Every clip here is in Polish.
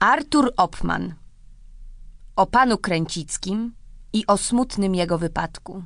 Artur Opman O panu Kręcickim i o smutnym jego wypadku.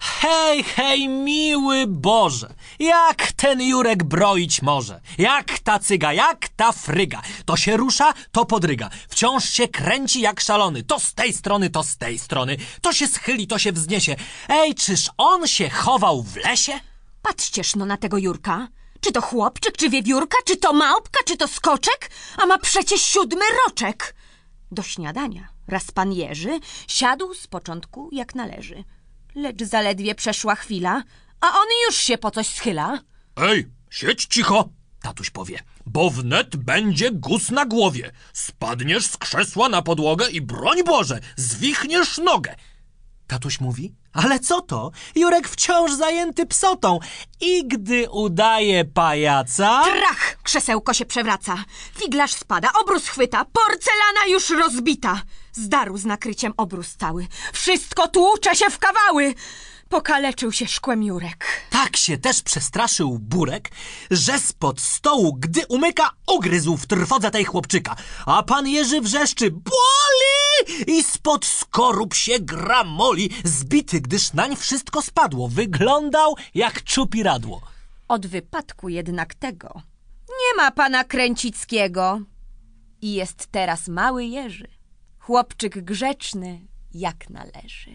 Hej, hej, miły Boże! Jak ten Jurek broić może? Jak ta cyga, jak ta fryga? To się rusza, to podryga. Wciąż się kręci jak szalony. To z tej strony, to z tej strony. To się schyli, to się wzniesie. Ej, czyż on się chował w lesie? Patrzcież no na tego Jurka. Czy to chłopczyk, czy wiewiórka, czy to małpka, czy to skoczek? A ma przecież siódmy roczek. Do śniadania raz pan Jerzy siadł z początku jak należy. Lecz zaledwie przeszła chwila, a on już się po coś schyla. Ej, siedź cicho, tatuś powie, bo wnet będzie gus na głowie. Spadniesz z krzesła na podłogę i broń Boże, zwichniesz nogę. Tatuś mówi, ale co to? Jurek wciąż zajęty psotą i gdy udaje pajaca... Trach! Krzesełko się przewraca. Figlarz spada, obrus chwyta, porcelana już rozbita. Zdarł z nakryciem obrus cały. Wszystko tłucze się w kawały. Pokaleczył się szkłem Jurek. Tak się też przestraszył Burek, że spod stołu, gdy umyka, ugryzł w trwodze tej chłopczyka. A pan Jerzy wrzeszczy, boli! I spod skorup się gramoli, zbity, gdyż nań wszystko spadło. Wyglądał jak czupiradło. Od wypadku jednak tego nie ma pana Kręcickiego. I jest teraz mały Jerzy. Chłopczyk grzeczny jak należy.